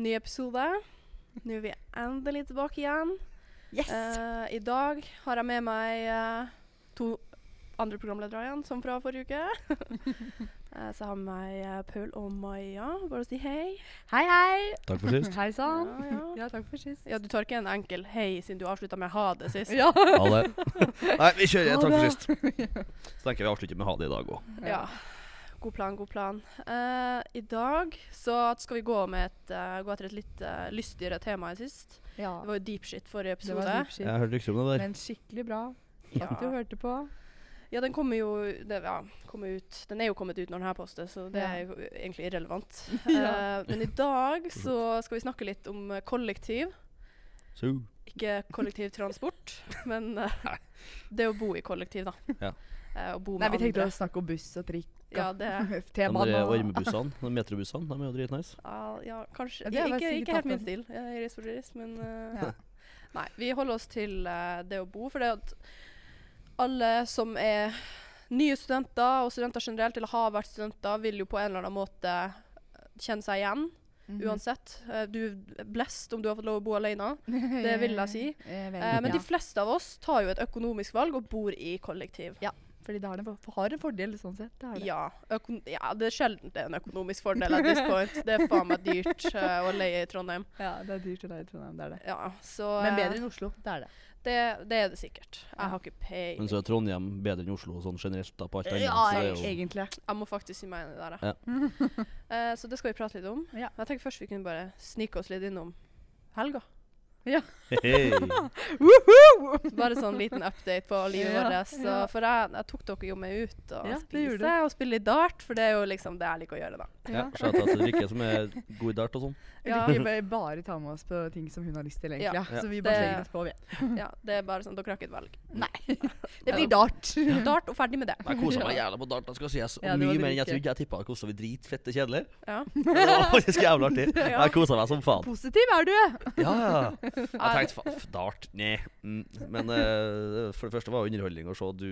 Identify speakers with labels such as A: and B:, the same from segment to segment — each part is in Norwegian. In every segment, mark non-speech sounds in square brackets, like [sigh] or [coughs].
A: Ny episode. Nå er vi endelig tilbake igjen.
B: Yes!
A: Uh, I dag har jeg med meg uh, to andre programledere igjen, som fra forrige uke. uh, [laughs] så jeg har med meg Paul og Maja. Bare si hei.
B: hei, hei!
C: Takk for sist. [laughs]
B: Hei sann.
A: Ja, ja.
B: Ja, takk for sist.
A: Ja, du tar ikke en enkel hei siden du avslutta med ha det sist.
B: Ja.
C: Ha det. [laughs] Nei, vi kjører. Takk for sist. Så tenker jeg vi avslutter med ha det i dag òg.
A: Ja. God plan, god plan. Uh, I dag så skal vi gå, med et, uh, gå etter et litt uh, lystigere tema enn sist.
B: ja.
A: Det var jo deep shit forrige
B: Det var
A: episode.
B: deep shit.
C: Jeg hørte ikke om det der.
B: Men skikkelig bra.
A: Ja.
B: At du hørte på.
A: Ja, den kommer jo det, ja, kommer ut, Den er jo kommet ut når den her postes, så det
B: Ja.
A: er jo egentlig irrelevant. [laughs]
B: Ja.
A: Eh, men i dag så skal vi snakke litt om kollektiv.
C: So.
A: Ikke kollektivtransport, men [laughs] det å bo i kollektiv, da.
C: Ja.
A: Eh, og bo
B: Nei, vi tenkte
A: andre.
B: å snakke om buss og trikk.
A: Ja, det [laughs]
C: De
B: T-banen og
C: ormebussene, de metrobussene, de er jo dritnice.
A: ja, ja, kanskje
B: Ja, det er
A: Ikke, ikke helt min stil. Jeg er risforderis, men uh,
B: Ja. [laughs]
A: Nei, vi holder oss til uh, det å bo. For det at alle som er nye studenter, og studenter generelt, eller har vært studenter, vil jo på en eller annen måte eh, kjenne seg igjen.
B: Mhm.
A: Uansett. Eh, du er blest om du har fått lov å bo alene. [laughs] Det vil jeg si.
B: jeg vet,
A: Eh, men
B: ja.
A: de fleste av oss tar jo et økonomisk valg og bor i kollektiv.
B: Fordi det har en, for- har en fordel sånn sett. Det har det.
A: Ja, ja, det er sjelden det er en økonomisk fordel at this point. Det er faen meg dyrt uh, [laughs] å leie i Trondheim.
B: ja, det er dyrt å leie i Trondheim. Det er det.
A: Ja, så
B: Men
A: eh,
B: bedre enn Oslo. Det er det.
A: det, det er det sikkert.
B: Ja.
A: Jeg har ikke peiling.
C: Men så er Trondheim bedre enn Oslo sånn generelt da, på alt annet.
B: Ja, egentlig.
A: Jeg må faktisk si meg enig der, jeg. [laughs] Eh, så det skal vi prate litt om.
B: Ja.
A: Jeg tenker først vi kunne bare snike oss litt innom helga.
C: Hei. [laughs]
A: Bare sånn liten update på livet
B: Ja,
A: vårt. Så. For jeg, jeg tok dere jo med ut og
B: Ja,
A: spise og spille litt dart, for det er jo liksom det jeg liker å gjøre, da.
C: Ja, Shout out til Rikke som er god i dart og sånn.
A: Ja.
B: Vi bare, bare ta med oss på ting som hun har lyst til, egentlig.
A: Ja.
B: Ja. Så vi bare slenger oss på, vi. [laughs]
A: Ja, det er bare sånn, Dere har ikke et valg.
B: Nei. [laughs] Det blir dart.
A: Dart og ferdig med det.
C: Jeg kosa meg jævla på dart. Det skal sies. Og
B: Ja, det var
C: mye mer enn jeg trodde. Jeg tippa det kosta meg dritfette kjedelig.
A: Ja.
C: Det var faktisk jævla artig. Jeg kosa meg som faen.
B: Positiv er du!
C: Ja, ja. Jeg tenkte dart, nei. Mm. Men uh, for det første var det underholdning å se du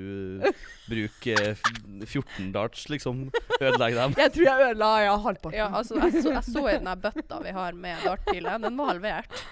C: bruke eh, 14 darts, liksom. Ødelegge dem.
B: Jeg tror jeg ødela ja, halvparten.
A: Ja, altså, jeg så, jeg så i den bøtta vi har med dartpile. Den var halvert. [laughs]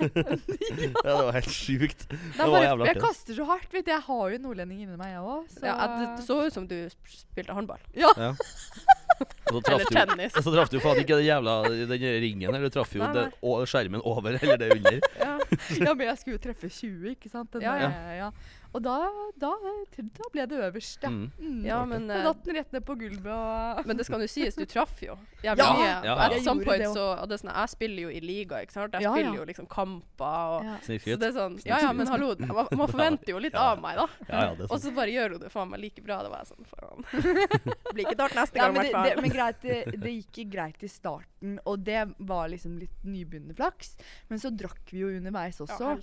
C: Ja, det var helt sjukt. Det var
A: bare-
C: jævla
B: Jeg kaster så hardt, vet du. Jeg har jo nordlending inni meg, jeg òg. Så
A: Ja, det, det så ut som du spilte håndball.
C: Ja. [laughs] Og så traff
A: Eller
C: du
A: tennis.
C: så traff du faen ikke den jævla den ringen eller Du traff jo den, skjermen over eller det under.
A: Ja.
B: ja, men jeg skulle jo treffe 20, ikke sant? Den
A: Ja,
B: der,
A: ja.
B: Og da, da, da ble det øverst, ja.
C: Mm.
B: Mm.
A: Ja, men,
B: Og
A: natten
B: datt den rett ned på gulvet og
A: Men det skal jo sies, du traff jo jævlig
B: Ja,
A: mye.
C: ja, ja.
B: Jeg
A: point så og det sånn, Jeg spiller jo i liga, ikke sant. Jeg
B: Ja,
A: spiller
B: ja.
A: jo liksom kamper og
B: ja.
A: Så det er sånn Ja ja, men hallo, man, [laughs] man forventer jo litt
C: Ja.
A: av meg, da.
C: Ja, ja, det er
A: Og så bare gjør hun det faen meg like bra. Det var jeg sånn faen. [laughs] Blir ikke dart neste gang, i
B: men, det,
A: hvert
B: det,
A: fall.
B: men greit, det, det gikk greit i starten, og det var liksom litt nybegynnerflaks. Men så drakk vi jo underveis også,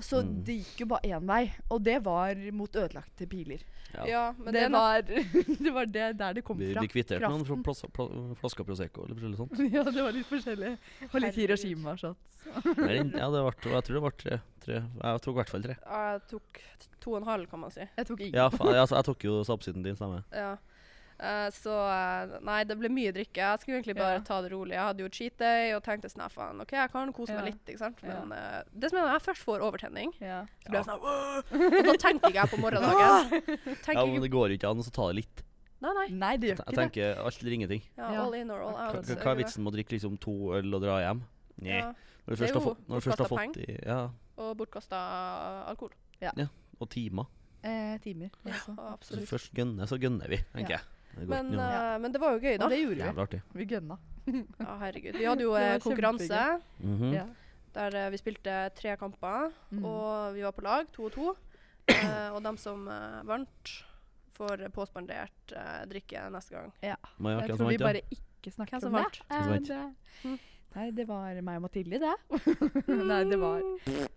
B: så
C: Mm.
B: det gikk jo bare én vei. Og det var mot ødelagte piler.
C: Ja.
A: Ja, men det,
B: det, var, [laughs] det var det der det kom
C: Vi,
B: fra.
C: vi kvitterte noen fra flasker Prosecco eller noe sånt. [laughs]
B: ja, det var litt forskjellig. Og litt Hiroshima-shots.
C: Ja, det var, jeg tror det var tre. tre. Jeg tok i hvert fall tre.
A: Jeg tok to og en halv, kan man si.
B: Jeg tok ingen.
C: Ja, faen, jeg, jeg tok jo sapsiden din, stemmer.
A: Ja. Eh, så eh, Nei, det ble mye drikke. Jeg skulle egentlig bare
B: Ja.
A: ta det rolig. Jeg hadde jo cheat day og tenkte sånn, faen, OK, jeg kan kose meg
B: Ja.
A: litt, ikke sant.
B: Ja.
A: Men eh, det som er når jeg først får overtenning,
B: Ja.
A: så blir jeg sånn «Åh!» Og da tenker ikke jeg på morgendagen. [laughs]
C: Ja, men det går jo ikke an å ta det litt.
A: Nei, nei.
B: Nei, det gjør
C: Jeg
B: ikke det.
C: tenker alt eller ingenting.
A: Ja,
B: Ja.
A: all in or all out.
C: hva hva er vitsen med å drikke liksom to øl og dra hjem? Nei.
A: Ja.
C: Når du først har fått, når du først har fått i, ja,
A: Og bortkasta alkohol.
C: og timer.
B: Eh, timer.
A: Ja,
B: absolutt.
C: Så først gønner, så gønner vi, tenker
B: Ja.
C: jeg. Det
A: Men,
C: ikke noe
A: eh, men det var jo gøy, da.
B: Og det gjorde vi.
C: artig.
B: Vi gønna.
A: Ja, [laughs] herregud. Vi hadde jo eh, konkurranse
B: mm
C: -hmm.
B: Ja.
A: der eh, vi spilte tre kamper,
B: Mm.
A: og vi var på lag, to og to. [coughs] Eh, og dem som eh, vant, får påspandert eh, drikke neste gang.
C: Maja,
B: Jeg tror vi bare ikke snakker
A: Hvem som
B: om
A: vant?
B: det.
C: Hvem som vant?
B: Det- Nei, det var meg og Mathilde, det. [laughs] Nei, det var,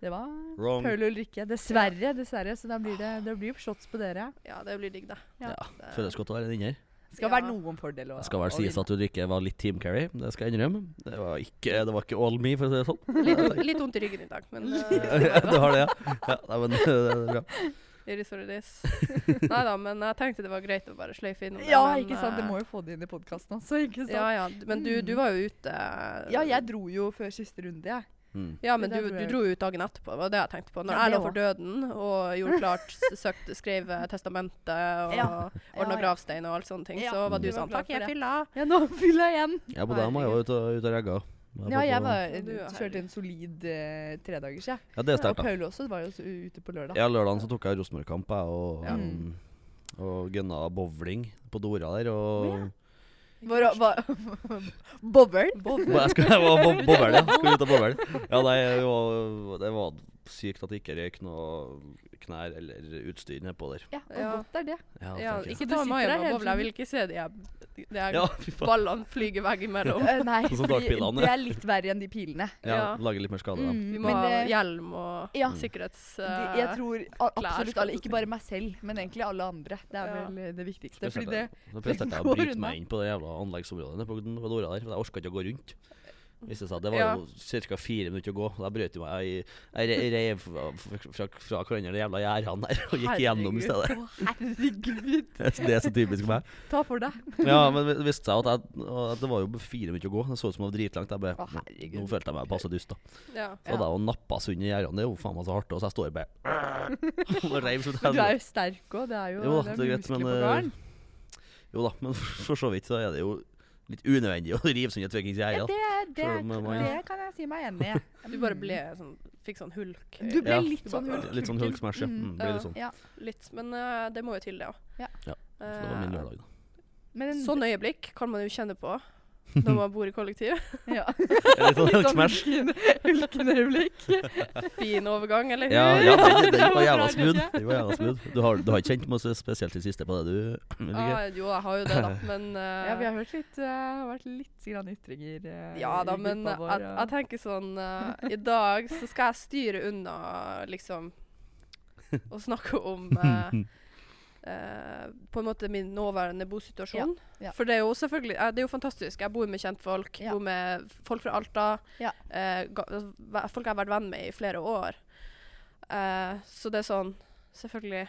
B: det var
C: Wrong.
B: Paul og Ulrikke. Dessverre, dessverre. Så da blir det, det blir shots på dere.
A: Ja, det blir digg, da.
B: Ja.
C: Ja,
A: Det-
C: føles godt å være en vinner.
B: Skal
A: Ja.
B: være noen fordel å
C: Det skal vel sies at Ulrikke var litt team carry, det skal jeg innrømme. Det var ikke, det var ikke all me, for å si det sånn.
A: Litt, litt vondt i ryggen i dag, men uh, [laughs]
C: Ja, du har det, ja? ja nei, men [laughs] det er bra.
A: Iris it is. [laughs] Nei da, men jeg tenkte det var greit å bare sløyfe innom.
B: Ja,
A: men,
B: ikke sant. Det
A: eh,
B: må jo få det inn i podkasten også, ikke sant.
A: Ja, ja. Men du, du var jo ute
B: Ja, jeg dro jo før siste runde, jeg.
C: Mm.
A: Ja, men du, du dro jo ut dagen etterpå. Det var det jeg tenkte på. Når
B: Ja,
A: jeg
B: det
A: lå for døden og gjorde klart, søkte, skrev eh, testamentet og
B: Ja.
A: ordna
B: Ja, ja.
A: gravstein og alt sånne ting,
B: Ja,
A: så var
B: du
A: du
B: var
A: sånn Takk, jeg
B: det.
A: fylla.
B: Ja, nå fyller jeg igjen.
C: Ja, på dem var jeg jo ut, ute og regga.
B: Ja, jeg var, kjørte en solid eh, tredagers, jeg.
C: Ja, det er
B: Og
C: sterkt, da.
B: Paul også var jo ute på lørdag.
C: Ja, lørdagen så tok jeg Rosenborg-kamp, jeg, og,
B: Ja.
C: um, og gønna bowling på Dora der. Og
B: Var, var, [laughs] Bobbel?
C: jeg, skal, jeg var bo bobble, ja. Skulle ut og bobble. Ja, nei, det var, det var sykt at det ikke røyk noe knær eller utstyr nedpå der.
B: Ja, og
A: Ja.
B: godt er det.
C: Ja,
A: Ja, ikke ta
B: der
A: med
B: helt.
A: Jeg
B: sånn-
A: vil ikke se de her [laughs]
C: ja,
A: ballene flyge veggimellom.
B: Eh, nei,
C: Sånn
B: det er litt verre enn de pilene.
C: Ja,
A: Ja.
C: Lager litt mer skade, da.
B: Mm,
A: Vi må
B: men
A: ha
B: det-
A: hjelm og
B: Ja.
A: sikkerhetsklær.
B: De,
A: eh,
B: jeg tror absolutt alle, ikke bare meg selv, men egentlig alle andre. Det er
A: Ja.
B: vel eh, det viktigste. Fordi
C: Spesielt
B: det,
C: Nå presterte jeg å [laughs] bryte meg inn på det jævla anleggsområdet på, på Dora der. For jeg orka ikke å gå rundt. Viste seg det var
A: Ja.
C: jo ca. fire minutter å gå. Da brøt jeg meg Jeg, jeg re- rev fra, fra, fra hverandre de jævla gjerdene der og gikk gjennom i stedet.
B: Herregud.
C: Det er så typisk meg.
B: Ta for deg.
C: Ja, men det viste seg at, jeg, at det var jo fire minutter å gå. Det så ut som det var dritlangt. Jeg bare,
B: Å,
C: nå, følte jeg meg passe dust, da.
A: ja.
C: Så da å nappe seg under gjerdene, det er jo faen meg så hardt. Og så jeg står bare [laughs] og reiv
B: Du er jo sterk òg. Det er jo
C: Jo
B: det er
C: er
B: muskler
C: men,
B: på
C: eh,
B: garn.
C: Jo da, men for så vidt så er det jo litt unødvendig å rive seg under et fuckings
B: Ja, det, det, det kan jeg si meg enig i. [laughs]
A: Du bare ble sånn Fikk sånn hulk.
B: Du ble
C: Ja.
B: litt sånn hulk.
C: Litt sånn hulksmash, ja. Mm, blir
A: Ja.
C: litt sånn.
B: Ja.
A: Litt. Men uh, det må jo til, det òg.
B: Ja.
C: Ja, Så det var min lørdag, da.
B: Men
A: Sånn øyeblikk kan man jo kjenne på når man bor i kollektiv. [laughs]
B: Ja.
C: Litt sånn hulksmash.
B: Hulken-øyeblikk. [laughs]
A: Fin overgang, eller?
C: Ja, ja den, den [laughs] var jævla smooth. Den var jævla smooth. Du har, du har ikke kjent masse spesielt i siste på det, du?
A: Ah, jo, jeg har jo det, da. Men uh,
B: Ja, vi har hørt litt, uh, vært litt grann ytringer Uh,
A: Ja da, men
B: gruppa
A: jeg, jeg tenker sånn I dag så skal jeg styre unna, liksom Å snakke om eh, på en måte min nåværende bosituasjon.
B: Ja, ja.
A: For det er jo selvfølgelig eh, Det er jo fantastisk. Jeg bor med kjentfolk.
B: Ja.
A: Bor med folk fra Alta.
B: Ja.
A: Uh, folk jeg har vært venn med i flere år. Så det er sånn Selvfølgelig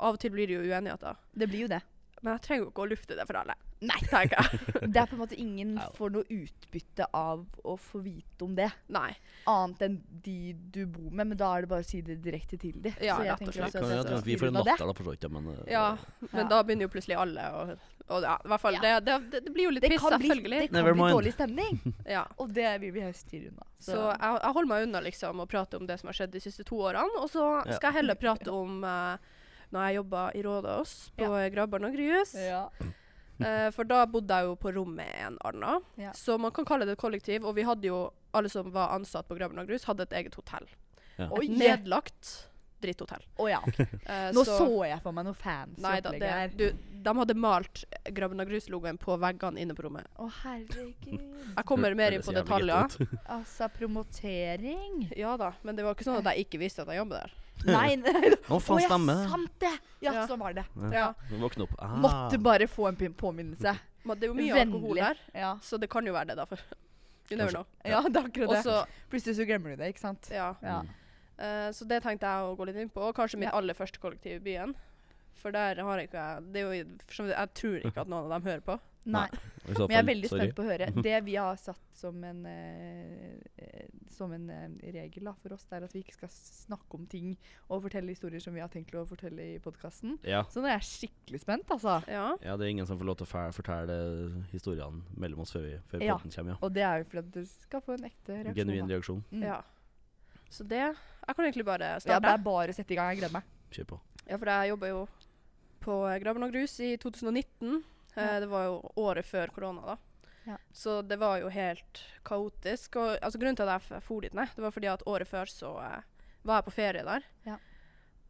A: Av og til blir det jo uenigheter.
B: Det blir jo det.
A: Men jeg trenger jo ikke å lufte det for alle.
B: Nei.
A: Tenker jeg. [laughs]
B: Det er på en måte ingen får noe utbytte av å få vite om det.
A: Nei.
B: Annet enn de du bor med, men da er det bare å si det direkte til de.
A: Ja,
B: Så jeg
A: rett og slett.
B: også
C: Kan
B: jeg
C: vi får en latter, da, for så vidt. Men uh,
A: Ja, men
B: Ja.
A: da begynner jo plutselig alle å og ja, i hvert fall,
B: Ja.
A: det, det, det, det blir jo litt
B: Det
A: piss, selvfølgelig.
B: det kan
C: Never
B: bli
C: mind.
B: dårlig stemning, [laughs]
A: Ja.
B: og det vil vi helst styre unna.
A: Så jeg, jeg holder meg unna liksom å prate om det som har skjedd de siste to årene. Og så
C: Ja.
A: skal jeg heller prate om uh, når jeg jobba i Rådås, på ja. Grabbarn og Grus.
B: ja.
A: Uh, [laughs] for da bodde jeg jo på rom med en annen.
B: Ja.
A: Så man kan kalle det et kollektiv. Og vi hadde jo, alle som var ansatt på Grabbarn og Grus, hadde et eget hotell.
C: Ja.
B: Oi.
A: Et nedlagt dritthotell.
B: Å ja.
A: Uh, [laughs]
B: Nå så, jeg for meg noe fancy
A: Nei da, det, du, de hadde malt Grabben og Grus-logoen på veggene inne på rommet.
B: Å herregud.
A: Jeg kommer mer inn på detaljer.
B: Altså, promotering
A: Ja da, men det var ikke sånn at jeg ikke visste at jeg jobbet der.
B: Nei, nei.
C: Å, faen,
B: ja,
C: stemmer det.
B: sant det! Ja,
A: Ja.
B: sånn var det.
A: Ja.
C: Våkne opp. Ah.
B: Måtte bare få en pin- påminnelse.
A: Men det er jo mye
B: Vennlig.
A: alkohol her,
B: Ja.
A: så det kan jo være det, da. For you never know.
B: ja, det er akkurat det.
A: Også,
B: Plutselig så glemmer du det, ikke sant?
A: ja.
B: Ja.
A: Eh, så det tenkte jeg å gå litt inn på. Kanskje mitt
B: Ja.
A: aller første kollektiv i byen. For der har jeg ikke det er jo, Jeg tror ikke at noen av dem hører på.
B: Nei. [laughs]
C: I
B: Men jeg er veldig spent på å høre. [laughs] Det vi har satt som en, eh, som en eh, regel da, for oss, det er at vi ikke skal snakke om ting og fortelle historier som vi har tenkt å fortelle i podkasten.
C: Ja.
B: Så nå er jeg skikkelig spent, altså.
A: Ja.
C: ja, det er ingen som får lov til å fortelle historiene mellom oss før, vi, før
B: Ja.
C: podden kommer. Ja.
B: Og det er jo fordi du skal få en ekte reaksjon.
C: Genuin reaksjon.
B: Mm.
A: ja. Så det Jeg kan egentlig bare
B: Ja,
A: starte.
B: det er bare å sette i gang. Jeg gleder meg.
C: Kjør på.
A: Ja, for jeg jobber jo på Grabben og Grus i 2019. Eh,
B: Ja.
A: det var jo året før korona, da.
B: Ja.
A: Så det var jo helt kaotisk. Og altså, grunnen til at jeg for dit ned, det var fordi at året før så eh, var jeg på ferie der.
B: Ja.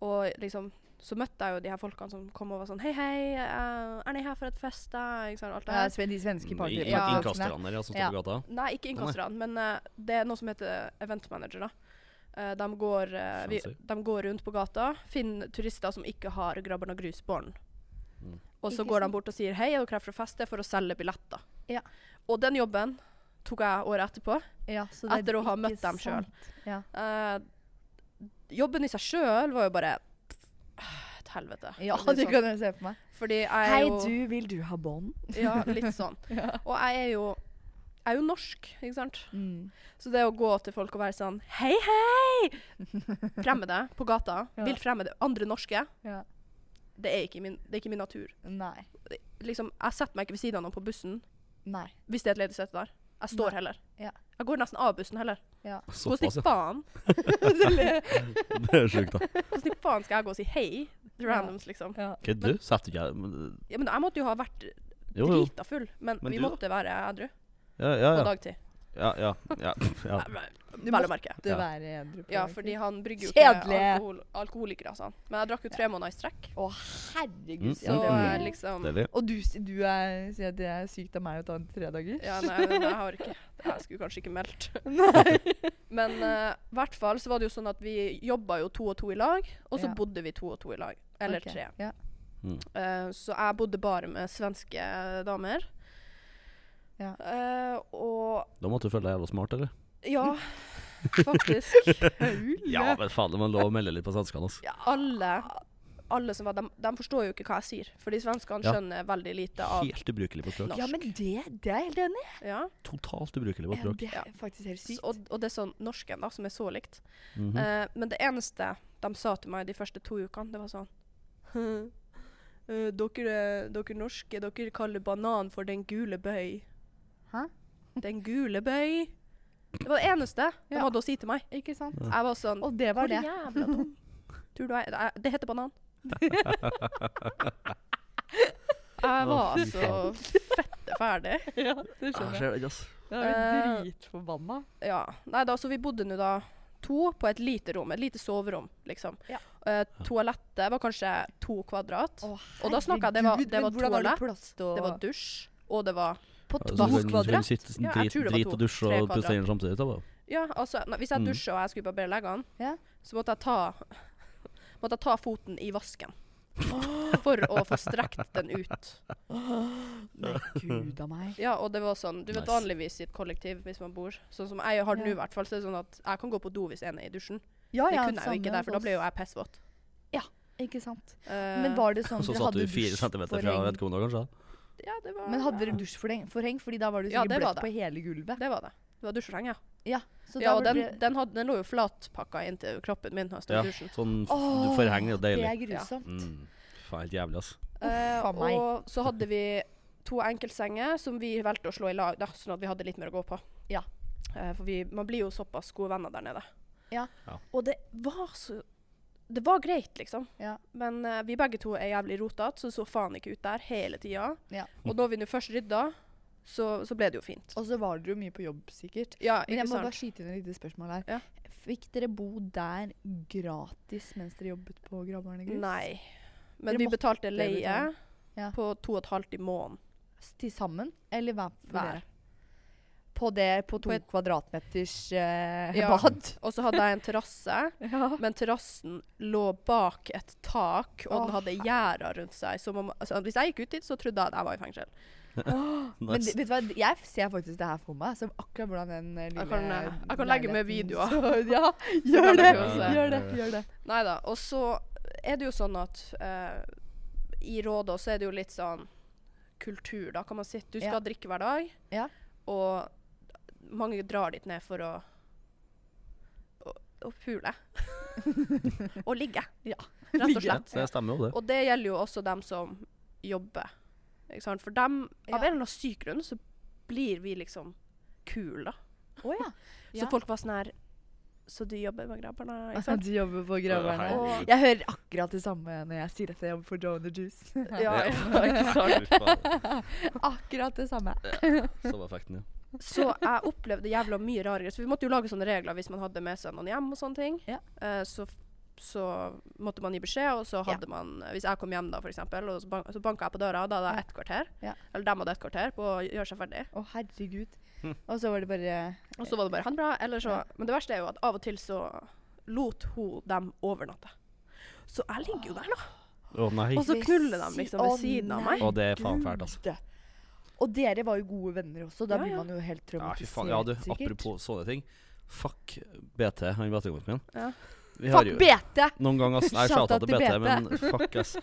A: Og liksom så møtte jeg jo de her folkene som kom og var sånn Hei, hei, uh, er ni her for et fest? da?» Ikke sant, alt det
B: Ja,
A: her.
B: Ja, de svenske party
A: Ja.
C: Ikke Innkasterne ja, som står på gata.
A: Nei, ikke innkasterne, men uh, det er noe som heter event manager. da. Eh, de, går, uh, vi, de går rundt på gata, finner turister som ikke har Grabben og Grus-bånd.
C: Mm.
A: Og så
B: Ikke
A: går de bort og sier 'hei, er dere her for å feste?' for å selge billetter.
B: Ja.
A: Og den jobben tok jeg året etterpå,
B: Ja, så det er
A: etter å ha møtt dem sjøl.
B: Ja.
A: Uh, jobben i seg sjøl var jo bare helvete.
B: Ja, det
A: sånn.
B: kan jeg se på meg.
A: Fordi jeg er
B: Hei, du, vil du ha bånd?
A: Ja, [laughs] litt sånn.
B: Ja.
A: Og jeg er jo er jo norsk, ikke sant?
B: Mm.
A: Så det å gå til folk og være sånn Hei, hei! [laughs] Fremmede på gata.
B: Ja.
A: Vilt fremmede. Andre norske.
B: Ja.
A: Det er ikke min, det er ikke min natur.
B: Nei.
A: Liksom, jeg setter meg ikke ved siden av noen på bussen
B: Nei.
A: hvis det er et ledig sete der. Jeg står
B: Nei.
A: heller.
B: Ja.
A: Jeg går nesten av bussen heller.
B: Ja.
A: Hvordan i
C: Såpass, ja.
A: faen [laughs] [laughs]
C: Det er sjukt, da.
A: Hvordan i faen skal jeg gå og si hei til
B: Ja.
A: randoms, liksom?
B: ja.
C: Okay, du? Setter ikke men-
A: Ja, men jeg måtte jo ha vært
C: Jo, jo.
A: drita full, men,
C: Men
A: vi
C: du da?
A: måtte være edru
C: Ja, ja.
A: på
C: ja.
A: dagtid.
C: ja, ja, ja, ja. [laughs]
A: Vel å merke.
B: Du
C: Ja.
B: være edru på
A: Ja,
B: dagtid.
A: fordi han brygger jo
B: Kjedelig.
A: ikke alkohol, alkoholikere, sa han. Men jeg drakk jo tre måneder i strekk.
B: Å, herregud.
C: Mm,
A: Så
B: ja, det
A: eh, liksom
C: Deilig.
B: Og du, s- du er, sier at det er sykt av meg å ta en tre dager?
A: Ja, nei, men jeg har ikke Jeg skulle kanskje ikke meldt. [laughs] [laughs] Men eh, i hvert fall så var det jo sånn at vi jobba jo to og to i lag, og så
B: Ja.
A: bodde vi to og to i lag. Eller
B: Ok,
A: tre.
B: Ja.
C: Mm.
A: Eh, så jeg bodde bare med svenske damer.
B: Ja.
A: Uh, og
C: Da måtte du føle deg jævla smart, eller?
A: ja, [laughs] faktisk. [laughs]
C: Ja, men faen, man lå og melde litt på svenskene, altså.
A: Ja, alle, alle som var de, de forstår jo ikke hva jeg sier. Fordi svenskene
C: Ja.
A: skjønner veldig lite av
C: Helt ubrukelig på språk.
B: Ja, men det, det er jeg helt enig i.
A: Ja.
C: Totalt ubrukelig på
B: Ja,
C: språk.
B: det er faktisk helt sykt.
A: Og, og det er sånn norsken, da, som er så likt.
C: Mm
A: -hmm. uh, men det eneste de sa til meg de første to ukene, det var sånn uh, [laughs] dere, dere norske, dere kaller banan for den gule bøy.
B: Hæ?
A: Den gule bøy. Det var det eneste de
B: Ja.
A: hadde å si til meg.
B: Ikke sant?
A: Jeg var sånn
B: Og det var det.
A: jævla dum. [laughs] Tror du jeg det- Det heter banan. [laughs] jeg var
C: altså
A: så fette ferdig. [laughs]
B: ja, det skjønner jeg.
C: ass.
B: Jeg er dritforbanna.
A: Uh, Ja. Nei da, så vi bodde nå da to på et lite rom. Et lite soverom, liksom.
B: Ja.
A: Uh, toalettet var kanskje to kvadrat.
B: Å,
A: Og da snakket jeg- det var- det var toalett, Det var dusj, og det var
B: På
C: Altså,
B: to kvadrat?
C: sitte
A: Ja, jeg
C: drit,
A: tror det var
C: drit og dusje og pusse inn samtidig. Da.
A: Ja, altså, nei, hvis jeg
C: Mm.
A: dusja og jeg skulle barbere leggene,
B: Ja.
A: så måtte jeg ta [laughs] Måtte jeg ta foten i vasken. [gasps] For å få strekt den ut. [gasps]
B: Nei, gud a meg.
A: Ja, og det var sånn Du vet
C: Nice.
A: vanligvis i et kollektiv hvis man bor Sånn som jeg har det nå, i hvert fall. Så er det sånn at jeg kan gå på do hvis en er i dusjen.
B: Ja,
A: Det kunne jeg jo ikke der, for da ble jo jeg pissvåt.
B: Ikke sant.
A: Uh,
B: Men var det sånn
C: Og så satt du fire centimeter fra vedkommende, kanskje?
A: Ja, det var
B: Men hadde dere dusjforheng? Forheng? Fordi da var det
A: Ja,
B: sikkert
A: ja,
B: bløtt på hele gulvet.
A: Det var det. Det var dusjforheng, ja.
B: Ja, så
A: ja og den,
B: ble...
A: den, hadde, den lå jo flatpakka inntil kroppen min.
C: Ja, sånn
B: oh,
C: forheng er jo
B: Det
C: deilig.
B: er grusomt.
C: Mm. Faen, helt jævlig,
B: altså. Uh,
A: og så hadde vi to enkeltsenger som vi valgte å slå i lag, da, sånn at vi hadde litt mer å gå på.
B: Ja.
A: Uh, for vi, man blir jo såpass gode venner der nede.
B: Ja.
C: Ja.
A: Og det var så Det var greit, liksom.
B: Ja.
A: Men uh, vi begge to er jævlig rotete, så det så faen ikke ut der hele tida.
B: Ja.
A: Og da vi nå først rydda, så, så ble det jo fint.
B: Og så var dere jo mye på jobb, sikkert.
A: Ja,
B: Men jeg
A: må
B: må bare
A: sant?
B: skyte inn et lite spørsmål her.
A: Ja.
B: Fikk dere bo der gratis mens dere jobbet på Gravbarnegrus?
A: Nei. Men
B: Dere
A: vi betalte leie
B: betale. Ja.
A: på to og et halvt i måneden.
B: Til sammen? Eller hver?
A: Hver.
B: På det på to
A: På et-
B: kvadratmeters eh,
A: Ja.
B: bad? [laughs]
A: Og så hadde jeg en terrasse. [laughs]
B: Ja.
A: Men terrassen lå bak et tak, og den hadde gjerder rundt seg. Så man, altså, hvis jeg gikk ut dit, så trodde jeg at jeg var i fengsel. [laughs]
B: Men
C: Nice.
B: Men vet du hva, jeg ser faktisk det her for meg. Så akkurat hvordan den lille
A: Jeg kan, eh, jeg kan legge med videoer.
B: Så, ja, gjør det! Gjør det. Gjør det.
A: Nei da. Og så er det jo sånn at uh, i Rådås så er det jo litt sånn kultur, da, kan man si. Du skal
B: Ja.
A: drikke hver dag,
B: Ja.
A: og mange drar dit ned for å å, å pule. [laughs] og ligge.
B: Ja.
A: Rett og slett.
C: Det stemmer jo, det.
A: Og det gjelder jo også dem som jobber. Ikke sant? For dem,
B: Ja.
A: av en eller annen syk grunn, så blir vi liksom kule, da.
B: Oh, ja. [laughs]
A: Så folk var sånn her Så du jobber med grabberne? Ikke sant?
B: Du jobber på
C: grabberne.
A: Og,
B: Jeg hører akkurat det samme når jeg sier at jeg jobber for Joe and the Juice.
A: ja, ja, [laughs] ikke sant?
B: Akkurat det samme.
C: Så var effekten, ja.
A: Så jeg opplevde jævla mye rarere. Så vi måtte jo lage sånne regler hvis man hadde med seg noen hjem og sånne ting.
B: Ja.
A: Uh, så, så måtte man gi beskjed, og så hadde man Hvis jeg kom hjem da, eksempel, og så, ban så banka jeg på døra, da hadde jeg
B: Ja.
A: ett kvarter.
B: Ja.
A: Eller dem hadde ett kvarter på å gjøre seg ferdig.
B: Å, herregud.
C: Hm.
B: Og så var det bare
A: Og så var det bare han bra. Eller så
B: Ja.
A: Men det verste er jo at av og til så lot hun dem overnatte. Så jeg ligger jo der, da.
C: Nei.
A: Og så knuller de liksom ved siden av meg.
C: Å, det er faen fælt, altså.
B: Og dere var jo gode venner også. Da
A: Ja,
B: blir man jo helt traumatisert,
C: Ja, Ja, du, apropos sånne ting. Fuck BT, han BT-kompisen min.
A: Ja.
C: Vi har
B: Fuck
C: jo
B: BT!
C: noen ganger Nei,
B: Shout
C: shout
B: out
C: til BT,
B: BT.
C: men fuck ass.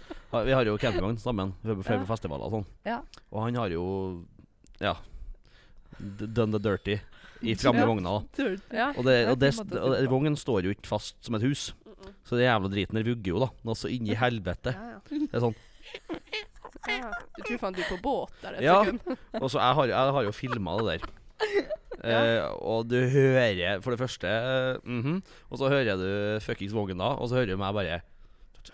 C: Vi har jo campingvogn sammen Vi for
A: Ja.
C: festivaler og sånn.
B: Ja.
C: Og han har jo Ja done the dirty i framme
B: Ja.
C: vogna.
A: Ja.
C: Og, det,
B: er
C: og, det, og
B: det på.
C: vognen står jo ikke fast som et hus. Så det jævla driten der vugger jo, da. Noe så inni helvete.
A: Ja, ja.
C: Det er sånn
A: Ja. Du tror faen du er på båt der et
C: Ja.
A: sekund. [laughs]
C: Og så jeg har, jeg har jo filma det der. [laughs] Eh, og du hører for det første uh, mm -hmm, Og så hører du fuckings vogna, og så hører du meg bare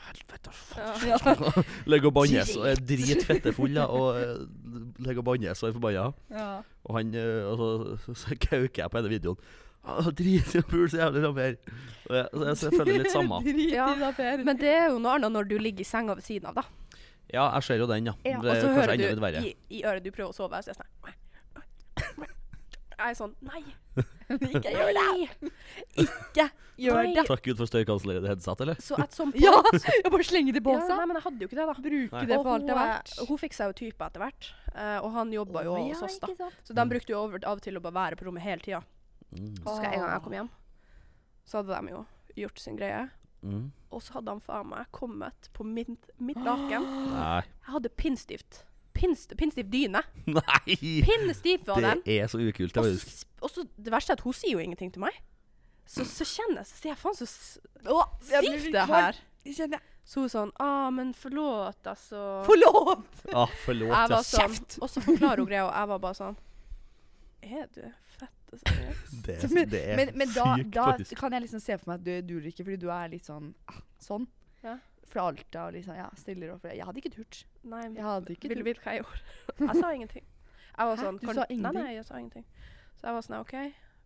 C: Helvete, faen. [laughs] Ligger og bannes og er dritfette full, da. Og eh, ligger og bannes og er forbanna.
B: Ja.
C: Og han Og så, så, så kauker jeg på denne videoen. Ah, Dritpul, så jævlig. Jeg, så jeg, så jeg føler litt samme.
A: Ja,
B: i.
A: Men det er jo noe annet når du ligger i senga ved siden av, da.
C: Ja, jeg ser jo den, ja.
B: Ja,
C: Det
A: Og
C: er
A: så
C: kanskje
A: hører
C: enda litt
A: du
C: verre.
A: i, i øret du prøver å sove, så er jeg sånn Jeg er sånn Nei, [laughs]
B: Ikke gjør det! Ikke gjør det!
C: Takk Gud for støykansellerende headset, eller?
A: Så at som [laughs]
B: Ja! Jeg bare slenger det på
A: Ja,
B: seg.
A: nei, men jeg hadde jo ikke det, da.
B: Bruke
C: Nei.
B: det for alt det er verdt.
A: eh, hun fikk seg jo type etter hvert, eh, og han jobba jo hos oss, da. Så de brukte jo over, av og til å bare være på rommet hele tida.
C: Mm.
A: Så skal jeg, en gang jeg kom hjem, så hadde de jo gjort sin greie.
C: Mm.
A: Og så hadde han faen meg kommet på min, mitt laken. [gasps]
C: Nei.
A: Jeg hadde pinnstift. Pinnst, pinnstiv dyne. [laughs]
C: Nei!
A: Pinnstiv var den.
C: Det er så ukult. Det
A: Og så, og så det verste er at hun sier jo ingenting til meg. Så, [gasps] så kjenner jeg, så sier jeg faen så
B: Å,
A: stivt det her.
B: Kjenner.
A: Så hun sånn ah, men forlåt, altså.
B: Forlåt!
C: ah, Forlåt, ja.
A: sånn,
B: Kjeft!
A: Og så forklarer hun greia, og jeg var bare sånn Er du fette seriøs? [laughs]
C: Det,
B: Men,
C: det er
B: men, men da,
C: sykt,
B: da
C: faktisk.
B: kan jeg liksom se for meg at du duger ikke, fordi du er litt sånn ah, sånn.
A: Ja.
B: Fra Alta og liksom, ja, stiller og Jeg hadde ikke turt.
A: Nei,
B: Jeg hadde ikke
A: vil
B: turt.
A: hva jeg gjorde? [laughs] Jeg sa ingenting. Jeg var
B: Hæ?
A: sånn
B: Du
A: kan,
B: sa ingenting?
A: nei, jeg sa ingenting. Så jeg var sånn OK,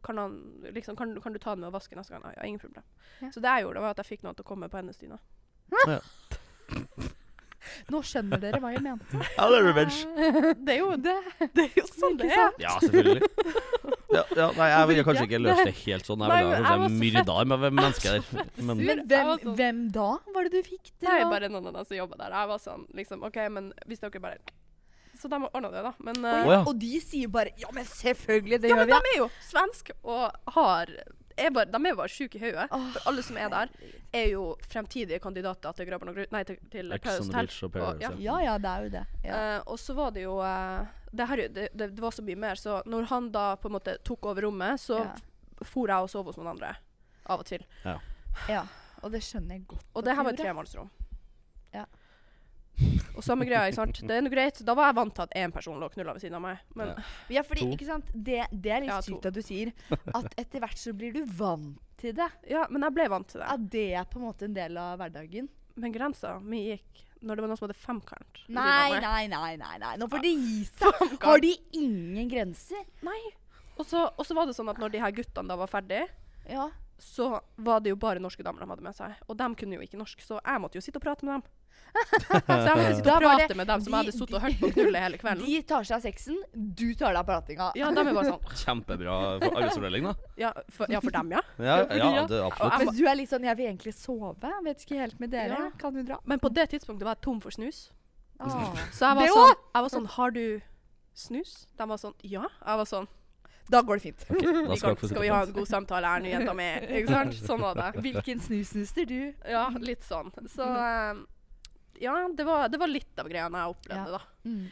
A: kan, han, liksom, kan, du- kan du ta den med å vaske neste gang? Ja, ingen problem.
B: Ja.
A: Så det jeg gjorde, var at jeg fikk noen til å komme på hennes dyne. [laughs]
B: Nå skjønner dere hva jeg mente. [laughs]
C: Ja, det er revenge. [laughs]
A: Det er jo
B: Det,
A: det er jo sånn det er.
C: Ja, selvfølgelig. [laughs] Ja, ja, nei, jeg ville kanskje ikke løst det helt sånn. Jeg
A: Nei,
C: ville kanskje myrda med mennesker der. Men.
B: Men hvem,
A: var
B: hvem da var det du fikk til?
A: Det er bare noen av dem som jobba der. Jeg var sånn liksom OK, men hvis dere bare Så de ordna det, da. Men, uh,
C: oh, ja.
B: Og de sier bare Ja, men selvfølgelig, det
A: ja,
B: gjør
A: men de er jo svenske og har er bare, De er jo bare sjuke i hodet.
B: Oh,
A: For alle som er der, er jo fremtidige kandidater til Grabben og Grut Nei, til, til Paradise Hotel.
C: Og
A: Og- ja.
C: ja.
B: Ja, det er jo det. Ja.
A: Uh, og så var det jo uh, det, her, det, det, det var så mye mer, så når han da på en måte tok over rommet, så
B: Ja.
A: for jeg og sov hos noen andre. Av og til.
B: ja. ja. Og det skjønner jeg godt.
A: Og det her var et tremannsrom.
B: Ja.
A: Og samme greia, ikke sant. Det er noe greit. Da var jeg vant til at én person lå og knulla ved siden av meg. Men
C: Ja. [laughs]
B: Ja, fordi,
C: To.
B: ikke sant? Det, det er litt
A: Ja,
B: sykt at du sier at etter hvert så blir du vant til det. [laughs]
A: ja, men jeg ble vant til det.
B: At det er på en måte en del av hverdagen.
A: Men grensa mi gikk når det var noen som hadde femkant.
B: Nei, nei, nei, nei, nei. Nå får de gi [laughs] seg. Har de ingen grenser?
A: Nei. Og så, og så var det sånn at når de her guttene da var ferdig,
B: Ja.
A: så var det jo bare norske damer de hadde med seg. Og de kunne jo ikke norsk, så jeg måtte jo sitte og prate med dem. [laughs] så jeg måtte sitte og prate med dem som
B: de-
A: hadde sittet og hørt på knullet hele kvelden.
B: De tar seg av sexen, du tar deg av pratinga.
A: Ja, de er bare sånn [laughs]
C: Kjempebra for arbeidsfordeling, da.
A: Ja, for, ja, for dem, ja.
C: Ja, ja
B: ja.
C: det absolutt.
B: Men du er litt sånn 'jeg vil egentlig sove', vet ikke helt med dere.
A: Ja.
B: Kan du dra?
A: Men på det tidspunktet var jeg tom for snus.
B: Ah.
A: Så jeg var, sånn, jeg var sånn Har du snus? De var sånn Ja. Jeg var sånn
B: Da går det fint.
C: Okay, da
A: vi [laughs] kan, Skal vi ha en god samtale her nå, jenta mi? Ikke sant? Sånn var det.
B: Hvilken snus snuster du?
A: Ja, litt sånn. Så eh, Ja, det var, det var litt av greiene jeg opplevde,
B: Ja.
A: da.
B: Mm.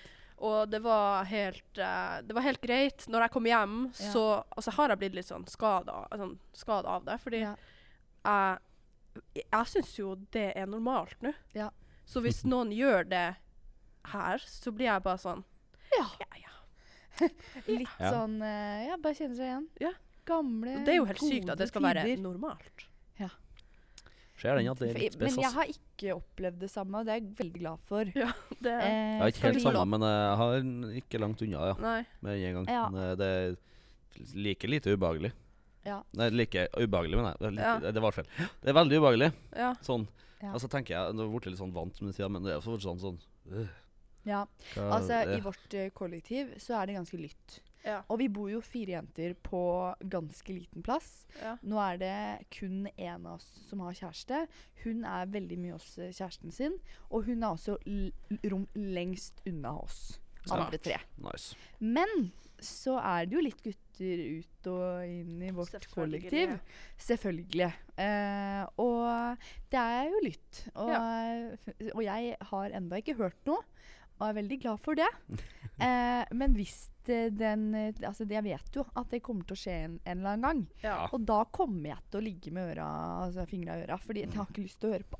A: Og det var helt uh, Det var helt greit. Når jeg kom hjem,
B: Ja.
A: så altså, har jeg blitt litt sånn skada sånn, skada av det. Fordi
B: Ja.
A: jeg Jeg syns jo det er normalt nå.
B: Ja.
A: Så hvis noen gjør det her, så blir jeg bare sånn
B: Ja.
A: Ja, ja. [laughs]
B: Litt
C: Ja.
B: sånn uh, Ja, bare kjenner seg igjen.
A: Ja.
B: Gamle,
A: Det er jo helt sykt at det skal være normalt.
C: Ser den at det er litt
B: spes. Men jeg har ikke opplevd det samme, og det er jeg veldig glad for.
A: Det,
B: Eh,
C: Jeg har ikke helt samme, men jeg har ikke langt unna, ja.
A: Nei.
C: Med en gang.
B: Ja.
C: Men eh, det er like lite ubehagelig.
B: Ja.
C: Nei, like ubehagelig, mener jeg. Det, er
A: Ja.
C: det var feil. [gasps] Det er veldig ubehagelig.
A: Ja.
C: Sånn.
B: Ja.
C: Altså tenker jeg, Nå ble jeg litt sånn vant med tida, men det er fortsatt sånn, sånn øh,
B: ja.
C: hva-
B: Altså,
C: ja.
B: i vårt eh, kollektiv så er det ganske lytt.
A: Ja.
B: Og vi bor jo fire jenter på ganske liten plass.
A: ja.
B: Nå er det kun én av oss som har kjæreste. Hun er veldig mye hos eh, kjæresten sin. Og hun er også rom lengst unna oss andre tre.
C: Nice.
B: Men så er det jo litt gutter ut og inn i vårt
A: Selvfølgelig.
B: kollektiv. Selvfølgelig. Eh, og det er jo lytt. Og, og jeg har enda ikke hørt noe, og er veldig glad for det. [laughs] Eh, men hvis det, den eh, Altså, jeg vet jo at det kommer til å skje en, en eller annen gang.
A: Ja.
B: Og da kommer jeg til å ligge med øra, altså fingra i øra, fordi jeg har ikke lyst til å høre på.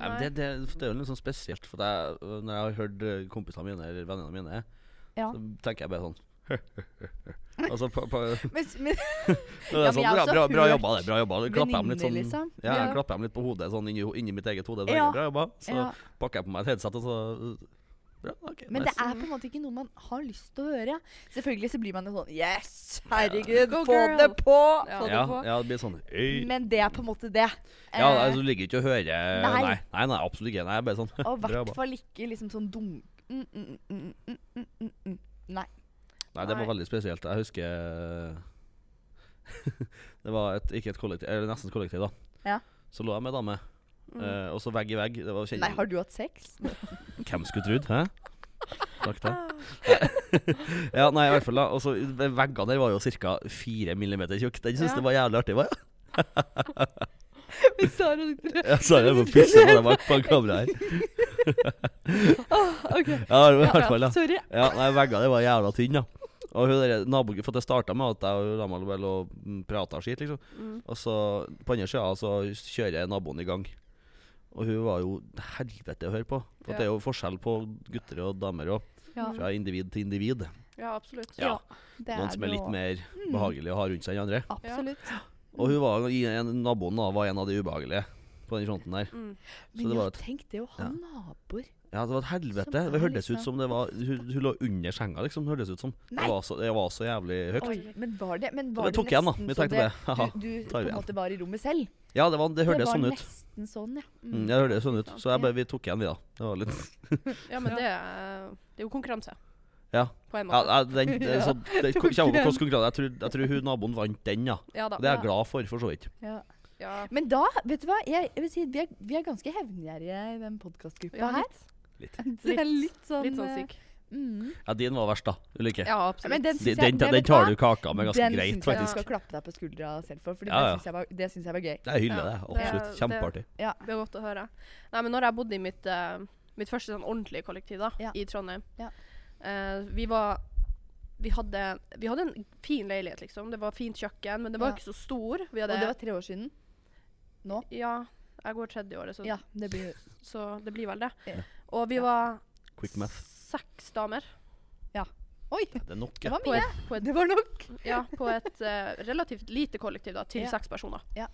C: Nei, men det, det, det er jo litt sånn spesielt, for jeg, når jeg har hørt eh, kompisene mine eller vennene mine,
B: Ja.
C: så tenker jeg bare sånn Altså på, på, [laughs] [laughs]
B: Men, men, Ja, men
C: sånn, bra, bra, bra jobba, det. Bra jobba. Klapper dem litt sånn
B: liksom.
C: Ja,
B: Ja.
C: klapper dem litt på hodet, sånn inni, inni mitt eget hode.
B: Ja.
C: Bra jobba. Så
B: ja.
C: pakker jeg på meg et headset, og så Bra, okay,
B: Men det er på en måte ikke noe man har lyst til å høre. Selvfølgelig så blir man jo sånn Yes! Herregud,
A: Go
B: få
A: girl!»
B: det på!
A: Ja.
B: Få det på.
C: ja, det blir sånn Øy.
B: Men det er på en måte det.
C: Ja,
B: Eh,
C: altså, du ligger ikke og hører
B: Nei.
C: Nei, nei, nei absolutt ikke. Nei, bare sånn [laughs]
B: og i hvert fall ikke liksom sånn dum... Mm, mm, mm, mm, mm, mm. Nei.
C: Nei, det var veldig spesielt. Jeg husker [laughs] Det var et, ikke et kollektiv, eller nesten et kollektiv, da.
B: Ja.
C: Så lå jeg med ei dame,
A: Mm.
C: eh, og så vegg i vegg. Det var kjenne-
B: Nei, har du hatt sex? [laughs]
C: Hvem skulle trodd? Hæ? Takk da [laughs] [laughs] ja, nei, i hvert fall da Og så Veggene der var jo ca. 4 mm tjukke. Den syntes
A: Ja.
C: det var jævlig artig. Var, ja.
B: Men Sara sitter
C: Jeg sa jeg må pisse på deg bak på kameraet her.
B: OK.
C: Ja, i hvert fall, da.
B: Sorry.
C: Ja, nei, veggene var jævla tynne, da. Og hun der naboen For det starta med at jeg og Ramal vel og prata skit, liksom.
A: Mm.
C: Og så på andre sida så kjører naboen i gang. Og hun var jo helvete å høre på. For
A: Ja.
C: det er jo forskjell på gutter og damer òg.
B: Ja.
C: Fra individ til individ.
A: Ja, absolutt.
C: Ja.
B: Det
C: Noen som er litt
B: jo.
C: mer behagelig å ha rundt seg enn andre.
B: Absolutt.
C: Og hun var, en, naboen da var en av de ubehagelige på den fronten der.
A: Mm.
C: Så
B: Men
C: det
B: ja,
C: var et-
B: tenk det å ha
C: Ja.
B: naboer.
C: Ja, det var et helvete. Det hørtes ut
B: liksom-
C: som det var Hun, hun lå under senga, liksom. Hørtes ut som. Det var, så, det var så jævlig høyt.
B: Oi, men var det Men var
C: vi
B: det
C: tok igjen, da. Vi tenkte det. [laughs]
B: Du, du på en måte var i rommet selv?
C: Ja, det, var, det hørtes
B: var
C: sånn ut.
B: nesten sånn, ja.
C: Mm, det hørtes sånn ut. Så jeg bare, vi tok igjen, vi, da. Det var litt [laughs]
A: Ja, men det, er- det er jo konkurranse.
C: Ja.
A: På en måte.
C: ja, den, det, så, [laughs] det kommer på hvordan konkurranse. Jeg tror, jeg tror hun naboen vant den, ja.
A: Ja da.
C: Det er jeg
B: Ja.
C: glad for, for så vidt.
B: ja.
A: Ja.
B: Men da, vet du hva, jeg, jeg vil si vi er, vi er ganske hevngjerrige i den podkastgruppa
A: Ja,
B: her.
A: litt,
C: Litt. [laughs]
B: Det er litt sånn,
A: litt sånn
B: eh,
A: syk.
B: Mm.
C: Ja, din var verst, da. Ulrikke.
A: Ja, absolutt.
B: den
C: Den,
B: jeg
C: den,
B: det
C: den tar du kaka med ganske
B: Den
C: greit,
B: syns jeg du skal klappe deg på skuldra selv for, for
C: Ja, ja.
B: det syns jeg, var- det syns jeg var gøy.
C: Jeg hyller
A: Ja,
C: det.
A: det-
C: Absolutt.
A: det-
C: Kjempeartig.
B: Ja.
A: Det er godt å høre. Nei, men når jeg bodde i mitt, uh, mitt første sånn ordentlige kollektiv da,
B: Ja.
A: i Trondheim
B: Ja.
A: eh, Vi var vi hadde, vi hadde en fin leilighet, liksom. Det var fint kjøkken, men det var
B: Ja.
A: ikke så stor. Vi
B: Og det var tre år siden. Nå?
A: Ja, jeg går tredje året, så,
B: Ja, det blir
A: så det blir vel det.
B: Ja.
A: Og vi
B: Ja.
A: var
C: Quick math.
A: Seks damer
B: Oi!
C: Det er nok,
B: Det
C: var
B: var
A: på
B: mye.
A: et, på et,
B: Det var nok.
A: ja, [laughs] på et uh, relativt lite kollektiv da, til
B: Ja.
A: seks personer.
B: Ja.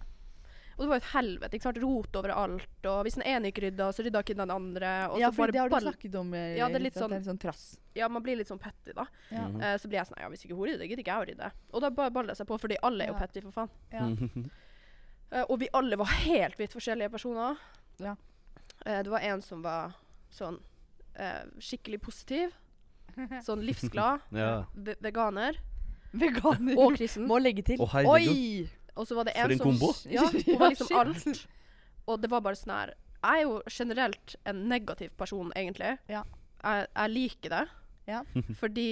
A: Og det var jo et helvete. ikke sant? Rot overalt. Og hvis den ene ikke rydda, så rydda ikke den andre. Og
B: Ja, for det har du snakket om. eh,
A: Ja, det er litt sånn-
B: sånn trass.
A: Ja, man blir litt sånn petty, da.
B: Ja.
C: Mm
A: -hmm. uh, så blir jeg sånn Ja, hvis ikke hun rydder, gidder ikke jeg å rydde. Og da bare baller det seg på, fordi alle er jo petty, for faen.
B: Ja.
A: uh, [laughs] og vi alle var helt vidt forskjellige personer.
B: Ja.
A: Eh, det var en som var sånn eh, skikkelig positiv. Sånn livsglad. [laughs]
C: Ja.
A: ve veganer.
B: Veganer.
A: Og kristen.
B: Må legge til.
C: Å, herregud.
B: Oi!
A: Og så var det
C: For
A: en
C: en
A: som
C: kombo.
A: Ja, [laughs] hun var liksom
B: shit.
A: alt. Og det var bare sånn her Jeg er jo generelt en negativ person, egentlig.
B: Ja.
A: Jeg, jeg liker det.
B: Ja.
A: Fordi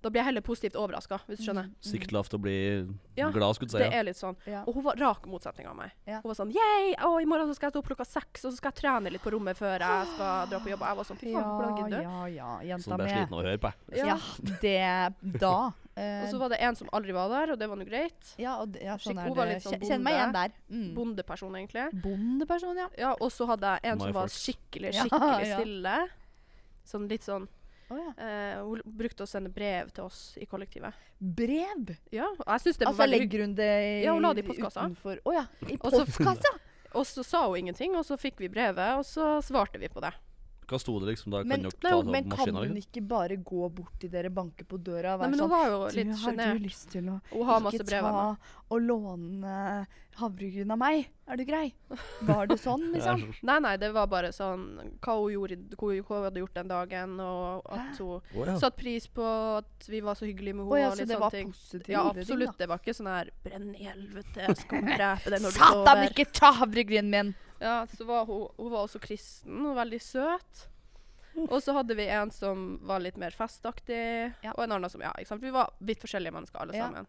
A: da blir jeg heller positivt overraska, hvis du skjønner.
C: Sykt lavt å bli
A: Ja,
C: glad, skulle du si.
A: Det er litt sånn.
B: Ja.
A: Og hun var rak motsetning av meg.
B: Ja.
A: Hun var sånn! Å, i morgen så skal jeg stå opp klokka seks, og så skal jeg trene litt på rommet før jeg skal dra på jobb. Og jeg var sånn Fy faen, hvordan
B: Ja,
A: gidder du?
B: ja, ja. Jenta
C: Sånn ble jeg sliten av å høre på.
B: Ja, det Da. eh, [laughs]
A: Og så var det en som aldri var der, og det var nå greit.
B: ja, og ja, sånn
A: Skikk-
B: er
A: hun var litt sånn
B: Kjen- Kjenn meg igjen der. Mm.
A: Bondeperson, egentlig.
B: Bondeperson, ja.
A: Ja, og så hadde jeg en
C: My
A: som var skikkelig,
B: Ja,
A: skikkelig
B: ja.
A: stille. Sånn litt sånn
B: Å ja.
A: eh, Hun brukte å sende brev til oss i kollektivet.
B: Brev?
A: Ja, og jeg synes det var
B: Altså
A: veldig
B: legger hun det i,
A: Ja, hun la det i postkassa.
B: utenfor Å ja. I
A: Og så-
B: postkassa?
A: Og så sa hun ingenting, og så fikk vi brevet, og så svarte vi på det.
C: Hva sto det liksom da?
B: Men,
C: Kan
B: nei,
C: ta det
B: men
C: opp
B: kan
C: maskina?
B: hun
C: Liksom?
B: ikke bare gå bort til dere, banke på døra og
A: Nei,
B: være
A: men hun
B: sånn
A: var jo
B: du,
A: litt
B: har du
A: sjenert.
B: lyst til å
A: Hun har masse brev av
B: ta og låne havregryn av meg? Er du grei? Var [laughs] det sånn, liksom?
A: Nei, nei, det var bare sånn hva hun, gjorde, hva hun- hadde gjort den dagen, og at hun
C: oh, ja.
A: satte pris på at vi var så hyggelige med
B: henne.
A: henne.
B: ja,
A: og
B: så
A: litt
B: det
A: sånne
B: var
A: ting.
B: positivt?
A: Ja, absolutt. Det var ikke sånn her 'brenn i helvete, jeg skal [laughs] drepe deg når du
B: Satan, ikke ta havregrynen min!
A: Ja, så var hun, hun var også kristen og veldig søt. Og så hadde vi en som var litt mer festaktig,
B: Ja.
A: og en annen som Ja, ikke sant. Vi var vidt forskjellige mennesker alle
B: Ja.
A: sammen.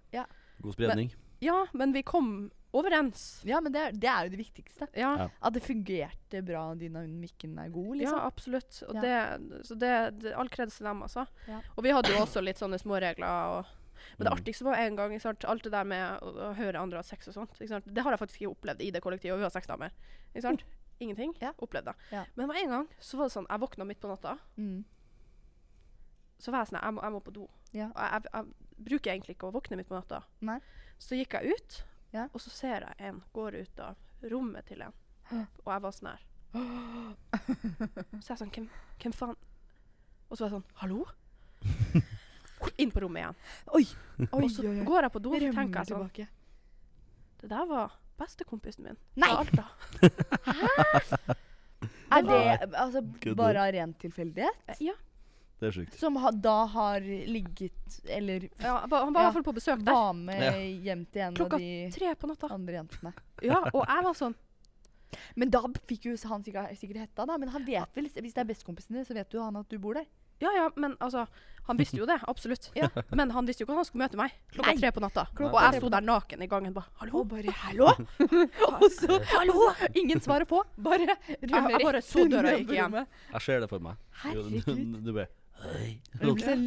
C: God spredning.
A: Ja, men vi kom overens.
B: Ja, men det er, det er jo det viktigste.
A: Ja.
C: Ja.
B: At det fungerte bra, dynamikken er god, liksom.
A: Ja, absolutt. Og
B: Ja.
A: det, så det, det All kreds til dem, altså.
B: Ja.
A: Og vi hadde jo også litt sånne småregler. Og, men det
C: Mm.
A: artigste var en gang ikke sant? alt det der med å, å høre andre ha sex og sånt. Ikke sant? Det har jeg faktisk ikke opplevd i det kollektivet. Og vi har seks damer. Ikke sant? Ingenting.
B: Ja.
A: Opplevd det.
B: Ja.
A: Men det var en gang så var det sånn Jeg våkna midt på natta.
B: Mm.
A: Så var jeg sånn Jeg må, jeg må på do.
B: Ja.
A: Og jeg, jeg, jeg bruker egentlig ikke å våkne midt på natta.
B: Nei.
A: Så gikk jeg ut,
B: Ja.
A: og så ser jeg en går ut av rommet til en. Og jeg var sånn her. [gasps] Så jeg sånn hvem, hvem faen Og så var jeg sånn Hallo? [laughs] Inn på rommet igjen.
B: Oi,
A: og så
B: oi, oi.
A: går jeg på do, og tenker jeg sånn
B: tilbake.
A: Det der var bestekompisen min
B: Nei!
A: fra [laughs] Hæ?
B: Er det altså, bare av ren tilfeldighet?
A: Ja.
C: Det er sjukt.
B: Som ha, da har ligget Eller
A: ja han var i hvert fall på besøk der.
B: var med
C: Ja.
B: hjem til en
A: Klokka
B: av de
A: Tre på natta.
B: andre jentene.
A: Ja, og jeg var sånn
B: Men da fikk jo han sikkert, sikkert hetta, da. Men han vet vel, hvis det er bestekompisen din, så vet jo han at du bor der.
A: Ja ja, men altså Han visste jo det, absolutt.
B: Ja.
A: Men han visste jo ikke at han skulle møte meg klokka
B: Nei.
A: tre på natta.
B: Klokka
A: og jeg sto der naken i gangen bare Hallo?
B: Bare Hallo! [laughs] og så Hallo! Ingen svarer på. Bare
A: jeg bare så døra
B: og
A: gikk igjen.
C: Jeg ser det for meg.
B: Herregud.
C: Du,
B: du, du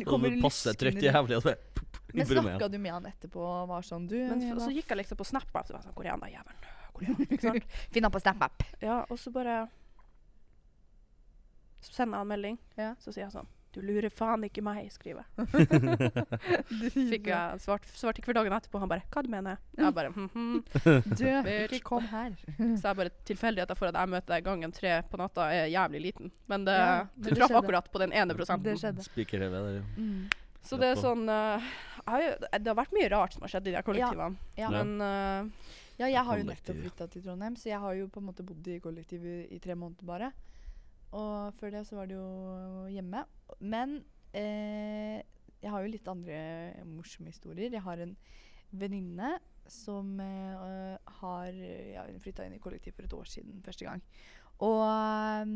B: kommer
C: passe trøtt jævlig. Og så [laughs]
B: Men snakka du med han etterpå og var sånn Du,
A: Men
B: jeg
A: så gikk jeg liksom på Snap. Så var sånn Hvor er han da, jævelen? Hvor han? [laughs]
B: Finn han på SnapApp.
A: Ja, og så bare Så sender jeg en melding.
B: Ja.
A: Så sier jeg sånn Du lurer faen ikke meg, skriver jeg. [laughs] Fikk jeg svart, svart ikke for dagen etterpå. Han bare Hva du mener Jeg bare hm, hm. [laughs]
B: Du, ikke kom her. [laughs]
A: Så jeg bare tilfeldigheter for at jeg møter deg gangen tre på natta, er jævlig liten. Men det,
B: Ja, men
A: du
B: det
A: traff akkurat på den ene prosenten.
B: Det skjedde.
C: det ved
B: Mm.
A: Så det er sånn uh, jeg Det har vært mye rart som har skjedd i de kollektivene.
B: Ja.
A: Men uh,
B: Ja, jeg har jo nettopp
C: ja.
B: flytta til Trondheim, så jeg har jo på en måte bodd i kollektiv i, i tre måneder bare. Og før det så var det jo hjemme. Men eh, jeg har jo litt andre morsomme historier. Jeg har en venninne som eh, har ja, flytta inn i kollektiv for et år siden første gang. Og eh,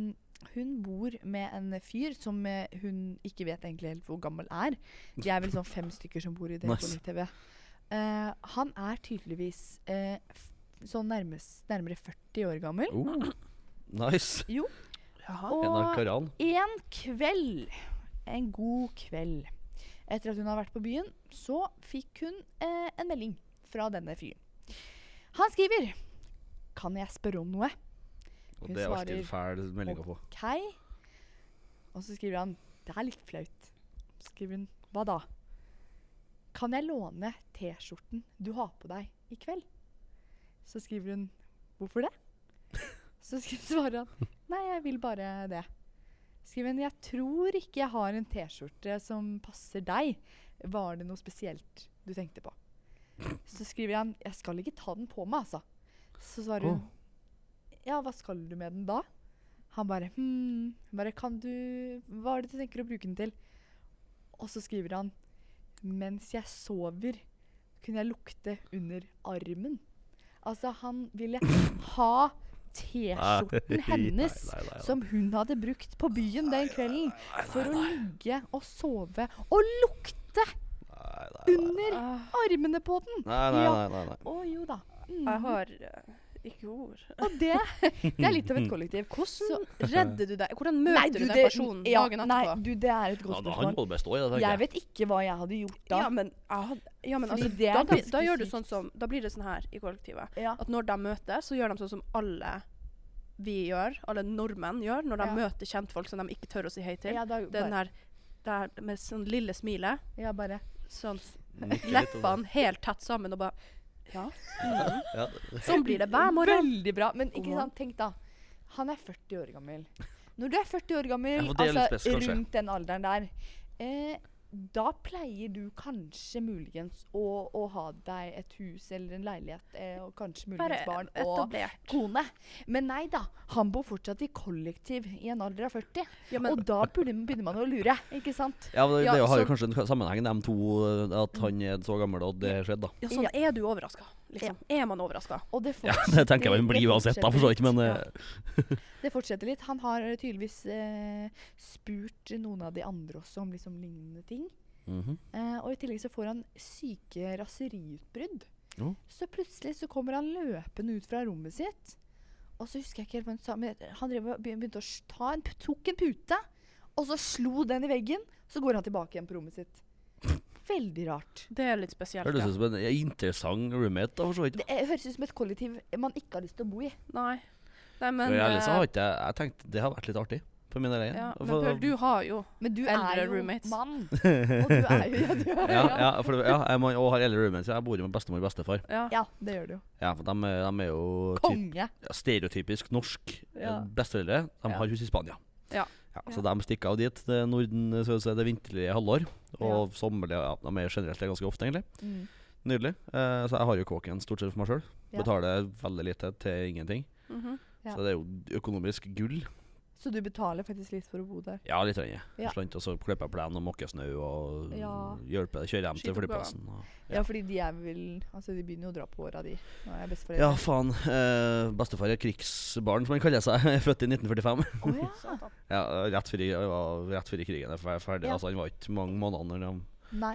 B: hun bor med en fyr som eh, hun ikke vet egentlig helt hvor gammel er. De er vel sånn fem stykker som bor i det
C: Nice.
B: kollektivet. Eh, han er tydeligvis eh, sånn nærmest, nærmere 40 år gammel.
C: Oh, nice.
A: Jaha.
B: Og
C: En
B: kveld, en god kveld, etter at hun har vært på byen, så fikk hun eh, en melding fra denne fyren. Han skriver Kan jeg spørre om noe?
C: Og
B: Hun
C: det er alltid
B: en
C: fæl melding å få.
B: OK. Og så skriver han Det er litt flaut. Så skriver hun Hva da? Kan jeg låne T-skjorten du har på deg i kveld? Så skriver hun Hvorfor det? [laughs] Så svarer han Nei, jeg vil bare det. Skriver en Jeg tror ikke jeg har en T-skjorte som passer deg. Var det noe spesielt du tenkte på? Så skriver han Jeg skal ikke ta den på meg, altså. Så svarer hun Ja, hva skal du med den da? Han bare Hm, bare kan du Hva er det du tenker å bruke den til? Og så skriver han Mens jeg sover, kunne jeg lukte under armen. Altså, han ville ha T-skjorten [laughs] hennes
C: Nei, nei, nei, nei.
B: som hun hadde brukt på byen den kvelden for å ligge og sove og lukte under
A: Ah,
B: armene på den.
C: Nei, nei, nei.
B: Å jo da. Mm.
A: jeg har eh, ikke ord. [laughs]
B: Og det, det er litt av et kollektiv.
A: Hvordan redder du deg? Hvordan møter
B: Nei,
A: du,
B: du,
A: den personen
B: ja,
A: dagen
B: Nei, du, det er et godt spørsmål.
C: må bestå i det, tenker
B: Jeg
C: jeg.
B: vet ikke hva jeg hadde gjort da.
A: Ja, men, ja, men altså,
B: det
A: da, blir- da gjør du sånn som Da blir det sånn her i kollektivet
B: Ja.
A: at når de møtes, så gjør de sånn som alle vi gjør, alle nordmenn gjør, når de
B: Ja.
A: møter kjentfolk som de ikke tør å si hei til.
B: Ja, da,
A: Den her der med sånn lille smilet,
B: ja, bare.
A: sånn leppene helt tett sammen og bare Ja. Mm.
C: Ja.
A: Sånn blir det hver morgen.
B: Veldig bra. Men ikke sant, tenk da. Han er 40 år gammel. Når du er 40 år gammel,
C: Ja,
B: altså
C: spes,
B: rundt den alderen der, eh, da pleier du kanskje muligens å, å ha deg et hus eller en leilighet, eh, og kanskje muligens
A: Bare
B: barn og kone. Men nei da, han bor fortsatt i kollektiv i en alder av 40.
A: Ja, men,
B: og da begynner man å lure, ikke sant?
C: Ja, men det,
A: Ja,
C: det har jo kanskje en sammenheng, de to, at han er så gammel og det skjedde, da.
A: ja, sånn er du overraska, liksom. Er man overraska?
B: Og det
C: Ja, [laughs] det tenker jeg man blir uansett, da, for så vidt. Men eh, [laughs]
B: Ja. Det fortsetter litt. Han har tydeligvis eh, spurt noen av de andre også om liksom lignende ting.
C: mhm.
B: Eh, og i tillegg så får han syke raseriutbrudd.
C: Oh.
B: Så plutselig så kommer han løpende ut fra rommet sitt. Og så husker jeg ikke helt hva han sa, men han drev begynte å ta en, tok en pute, og så slo den i veggen. Så går han tilbake igjen på rommet sitt. Veldig rart.
A: Det er litt spesielt. Høres
C: ut som en interessant roommate, da, for så vidt.
B: Det er, høres ut som et kollektiv man ikke har lyst til å bo i.
A: Nei. Nei, men
C: For ærlig så har ikke jeg Jeg tenkte det har vært litt artig. For min del.
A: ja, Men
C: For-
A: Pøl, du har jo
B: Men du
A: Eldre
B: er jo
A: roommates.
B: mann. [laughs] Og du er jo Ja, du er,
C: ja, ja, for, ja, jeg må, og har eldre roommates. Jeg bor jo med bestemor og bestefar.
A: Ja.
B: Ja, det gjør du jo.
C: Ja, for de, er- de er jo
B: Konge.
C: ja, stereotypisk norsk.
B: Ja.
C: Eh, Besteforeldre de
B: Ja.
C: har hus i Spania.
A: Ja.
C: så de stikker av dit. Det er Norden, så å si, det vinterlige halvår. Og sommerlige ja, De er generelt ganske ofte, egentlig.
B: Mm.
C: Nydelig. Eh, så jeg har jo kåken stort sett for meg sjøl.
B: Ja.
C: Betaler veldig lite til ingenting.
A: Mhm.
B: Ja.
C: Så det er jo økonomisk gull.
B: Så du betaler faktisk litt for å bo der?
C: Ja, litt. Ja.
B: Ja.
C: Slant, og så klipper jeg plen og måker snø og
B: Ja.
C: hjelper kjører hjem til flyplassen. Og,
B: Ja. fordi de er vel Altså, de begynner jo å dra på åra, de. Nå er jeg besteforeldre.
C: ja, faen. Eh, bestefar er krigsbarn, som han kaller seg. [laughs] Født i 1945.
B: Oh, ja. [laughs]
C: Ja, rett før, rett før krigen er ferdig.
B: Ja.
C: Altså, han var ikke mange måneder når han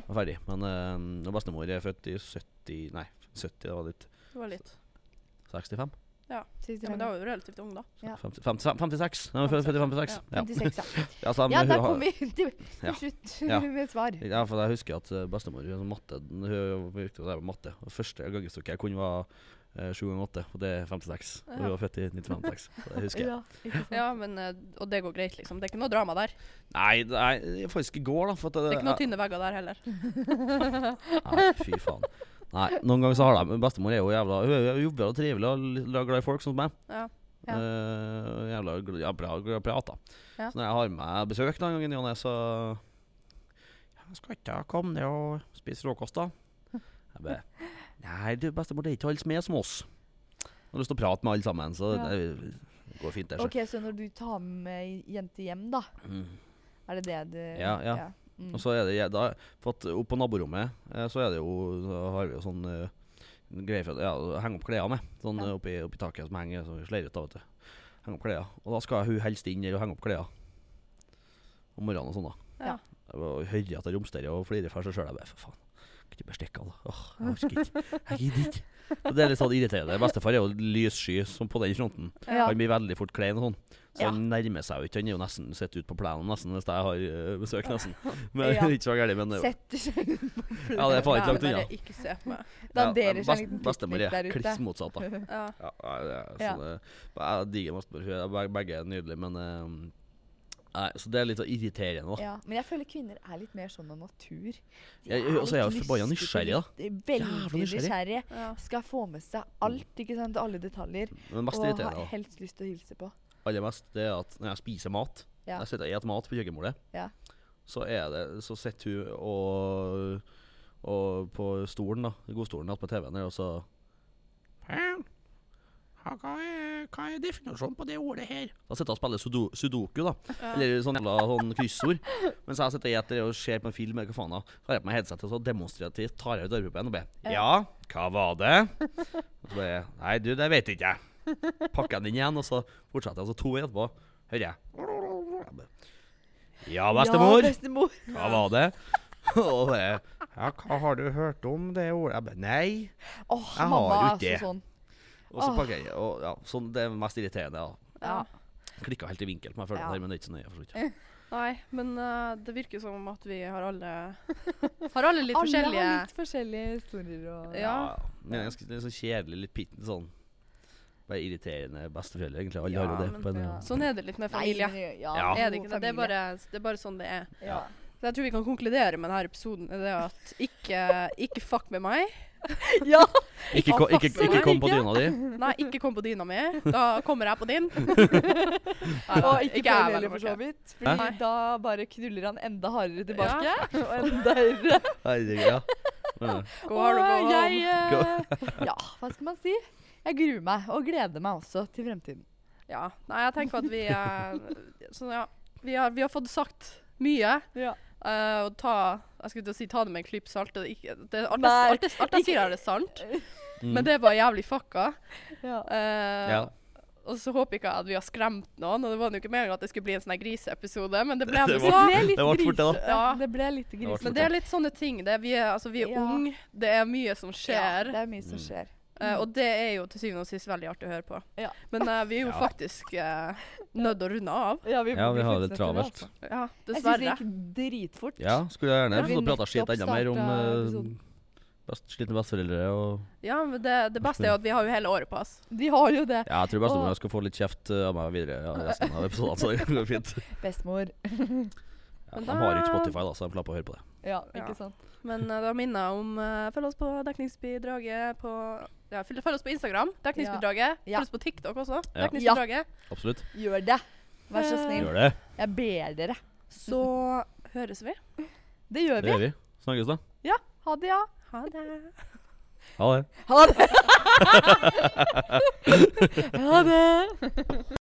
C: var ferdig. Men eh, bestemor er født i 70 Nei, 70, det var litt
A: Det var litt
C: 65?
A: Ja,
B: ja,
A: men da var du relativt ung, da.
B: Ja.
C: 50, 50, 56? Nei, født født i 56. Ja.
B: 56, ja.
C: Ja, [laughs]
B: Ja, da kom vi til, til slutt [laughs]
C: Ja.
B: med svar.
C: Ja, for jeg husker at eh, bestemor hun matte Hun virket å være matte. Og Første gangestokke jeg kunne, var 7 ganger 8, og det er 56. Og hun var født i 1956. Det husker jeg. [laughs]
B: Ja.
A: Ja, men, eh, Og det går greit, liksom. Det er ikke noe drama der.
C: Nei, det er faktisk i går, da. For at
A: Det er ikke noe tynne vegger der heller.
C: Nei, fy faen. Nei, noen ganger så har de Bestemor er jo jævla Hun er jo og trivelig og glad i folk, sånn som meg.
A: Ja.
B: Ja.
C: Uh, jævla ja, bra, bra prata.
B: Ja.
C: Så når jeg har med besøk noen ganger i ny og ne, så jeg 'Skal ikke komme ned og spise frokost, da?' [laughs] Jeg bare 'Nei, du, bestemor, det er ikke alle som er som oss.' Jeg har lyst til å prate med alle sammen, så
B: Ja.
C: det, går fint, Der, så.
B: Ok, Så når du tar med jente hjem, da,
C: Mm.
B: er det det du
C: Ja, ja.
B: Mm.
C: Og så er det da, For at oppe på naborommet eh, så er det jo har vi jo sånn uh, greier for å ja, henge opp klærne med. Sånn
B: Ja.
C: eh, oppi, oppi taket som henger så vet du. Henge opp klærne. Og da skal hun helst inn der og henge opp klærne Om morgenen og sånn, da.
A: Ja.
C: Bare hører at jeg romsterer og flirer for seg sjøl. Jeg bare, for faen. Kan ikke bare stikke av, da. Åh, jeg orker ikke. Jeg gidder ikke. Og [laughs] det er litt sånn irriterende. Bestefar er jo lyssky som på den fronten.
B: Ja.
C: Han blir veldig fort klein og sånn. Så
B: Ja.
C: han nærmer seg jo ikke. Han er jo nesten sett ut på plenen nesten hvis jeg har uh, besøk, nesten. [laughs] Men
B: Ja.
C: ikke så gærent, men det er jo
B: Setter seg ut på
C: Ja, det er faen ikke langt unna.
A: ikke se på meg.
B: Danderer
C: Ja,
B: seg en
C: best-
B: liten
C: Bestemor
B: der
C: er
B: ute.
C: kliss motsatt, da. [laughs]
A: Ja.
C: Ja, ja, det er, så
B: Ja.
C: det, jeg digger bestemor. Begge, er nydelige, men eh, Nei, så det er litt irriterende, da.
B: Ja, men jeg føler kvinner er litt mer sånn av natur. De
C: Jeg- altså, jeg er
B: jo
C: forbanna nysgjerrig, da. Jævla
B: Veldig
C: nysgjerrig.
B: nysgjerrig. Skal få med seg alt, ikke sant? Alle detaljer.
C: Men mest
B: Og
C: irriterende,
B: har
C: da.
B: helst lyst til å hilse på.
C: aller mest, det er at når jeg spiser mat
B: Ja.
C: Jeg sitter og spiser mat på kjøkkenbordet,
B: Ja.
C: så er det Så sitter hun og Og på stolen, da, godstolen attmed TV-en der, og så hva er, hva er definisjonen på det ordet her? Da sitter jeg og spiller sudo, sudoku, da.
A: Ja.
C: Eller sånn jævla sånn kryssord. Mens jeg sitter etter og ser på en film, eller hva faen da. Så har jeg på meg headsetet, så demonstrativt tar jeg ut armpuppen og ber Ja, hva var det? Og så bare Nei, du, det vet ikke jeg. Pakker den inn igjen, og så fortsetter jeg. Og så to etterpå hører jeg Ja, bestemor.
B: Ja, bestemor.
C: Hva var det? Og bare Ja, hva har du hørt om det ordet? Jeg bare Nei. Jeg har jo ikke det.
B: sånn.
C: Og så pakker jeg og, ja, sånn, Det er mest irriterende. Ja.
B: Ja.
C: Klikka helt i vinkel på meg, føler
B: Ja.
C: men det er ikke så nøye. for så vidt.
A: Nei, men uh, det virker som at vi har alle [laughs] Har alle litt
B: Alle
A: forskjellige
B: har litt forskjellige historier og
A: Ja.
C: Men det er ganske litt sånn kjedelig, litt pitten sånn Bare irriterende besteforeldre, egentlig. Alle
A: Ja,
C: har jo det.
A: men
C: på en,
B: ja.
A: Sånn er det litt med familie.
B: Nei, ja,
C: Ja.
A: Er det ikke det? Det er, bare, det er bare sånn det er.
B: ja.
A: Så jeg tror vi kan konkludere med denne episoden er det at ikke, ikke fuck med meg. [laughs]
B: ja.
C: Ikke, ko- ikke, ikke kom på dyna di.
A: Nei, ikke kom på dyna mi. Da kommer jeg på din. [laughs] Nei,
B: Og ikke
A: vel
B: heller, for så vidt. Fordi
A: Hæ?
B: da bare knuller han enda hardere tilbake. [laughs] Og enda høyere.
C: Herregud, ja. Ja.
A: Go hard or go home.
B: jeg eh, Ja, hva skal man si? Jeg gruer meg, og gleder meg også til fremtiden.
A: Ja. Nei, jeg tenker at vi eh, sånn, ja. Vi har, vi har fått sagt mye.
B: Ja.
A: Eh, og ta Jeg skulle til å si ta det med en klype salt. Det, er det, alt, jeg, alt, jeg, alt jeg sier, er det sant.
C: Mm.
A: Men det var jævlig fucka.
B: Ja.
A: Uh,
C: Ja.
A: Og så håper ikke jeg at vi har skremt noen. Og det var jo ikke meningen at det skulle bli en sånn her griseepisode, men det ble
C: Det
A: det
C: var-
A: så.
B: ble litt
C: det ble det,
A: Ja.
B: Det ble litt
C: ble.
A: Men det er litt sånne ting. Det er, vi er, altså, vi er
B: Ja.
A: unge, det er mye som
B: Ja,
A: skjer.
B: det er mye
C: Mm.
B: som skjer.
A: Eh, og det er jo til syvende og sist veldig artig å høre på.
B: Ja.
A: Men uh, vi er jo [laughs]
C: Ja.
A: faktisk uh, nødt til å runde av.
B: Ja, vi,
C: Ja, vi har det travelt.
B: altså.
A: Ja,
B: Jeg syns det gikk dritfort.
C: Ja, skulle jeg gjerne
B: Ja, vi
C: fått prata skit enda mer om uh, best, slitne besteforeldre og
A: Ja, men det, det beste er jo at vi har jo hele året på oss.
B: De har jo det.
C: Ja, jeg tror bestemor
B: Og-
C: skal få litt kjeft uh, av meg videre ja, [laughs] resten av episoden, så det går fint. [laughs]
B: Bestemor.
C: Ja,
A: Men
C: de har ikke Spotify, da, så de slipper å høre på det.
B: Ja,
A: Ja.
B: ikke sant.
A: Men uh, da minner jeg om uh, Følg oss på dekningsbidraget på Ja, følg, oss på Instagram. Dekningsbidraget.
B: Ja.
A: Følg oss på TikTok også.
C: Ja.
A: Dekningsbidraget.
C: Absolutt.
B: Gjør det. Vær så
A: Eh,
B: snill.
C: Gjør det.
B: Jeg ber dere.
A: Så høres vi.
B: Det gjør vi.
C: Det gjør vi. Snakkes, da.
B: Ja. Ha det, ja.
A: Ha det.
C: Ha det.
B: Ha det. [laughs] ha det. [laughs]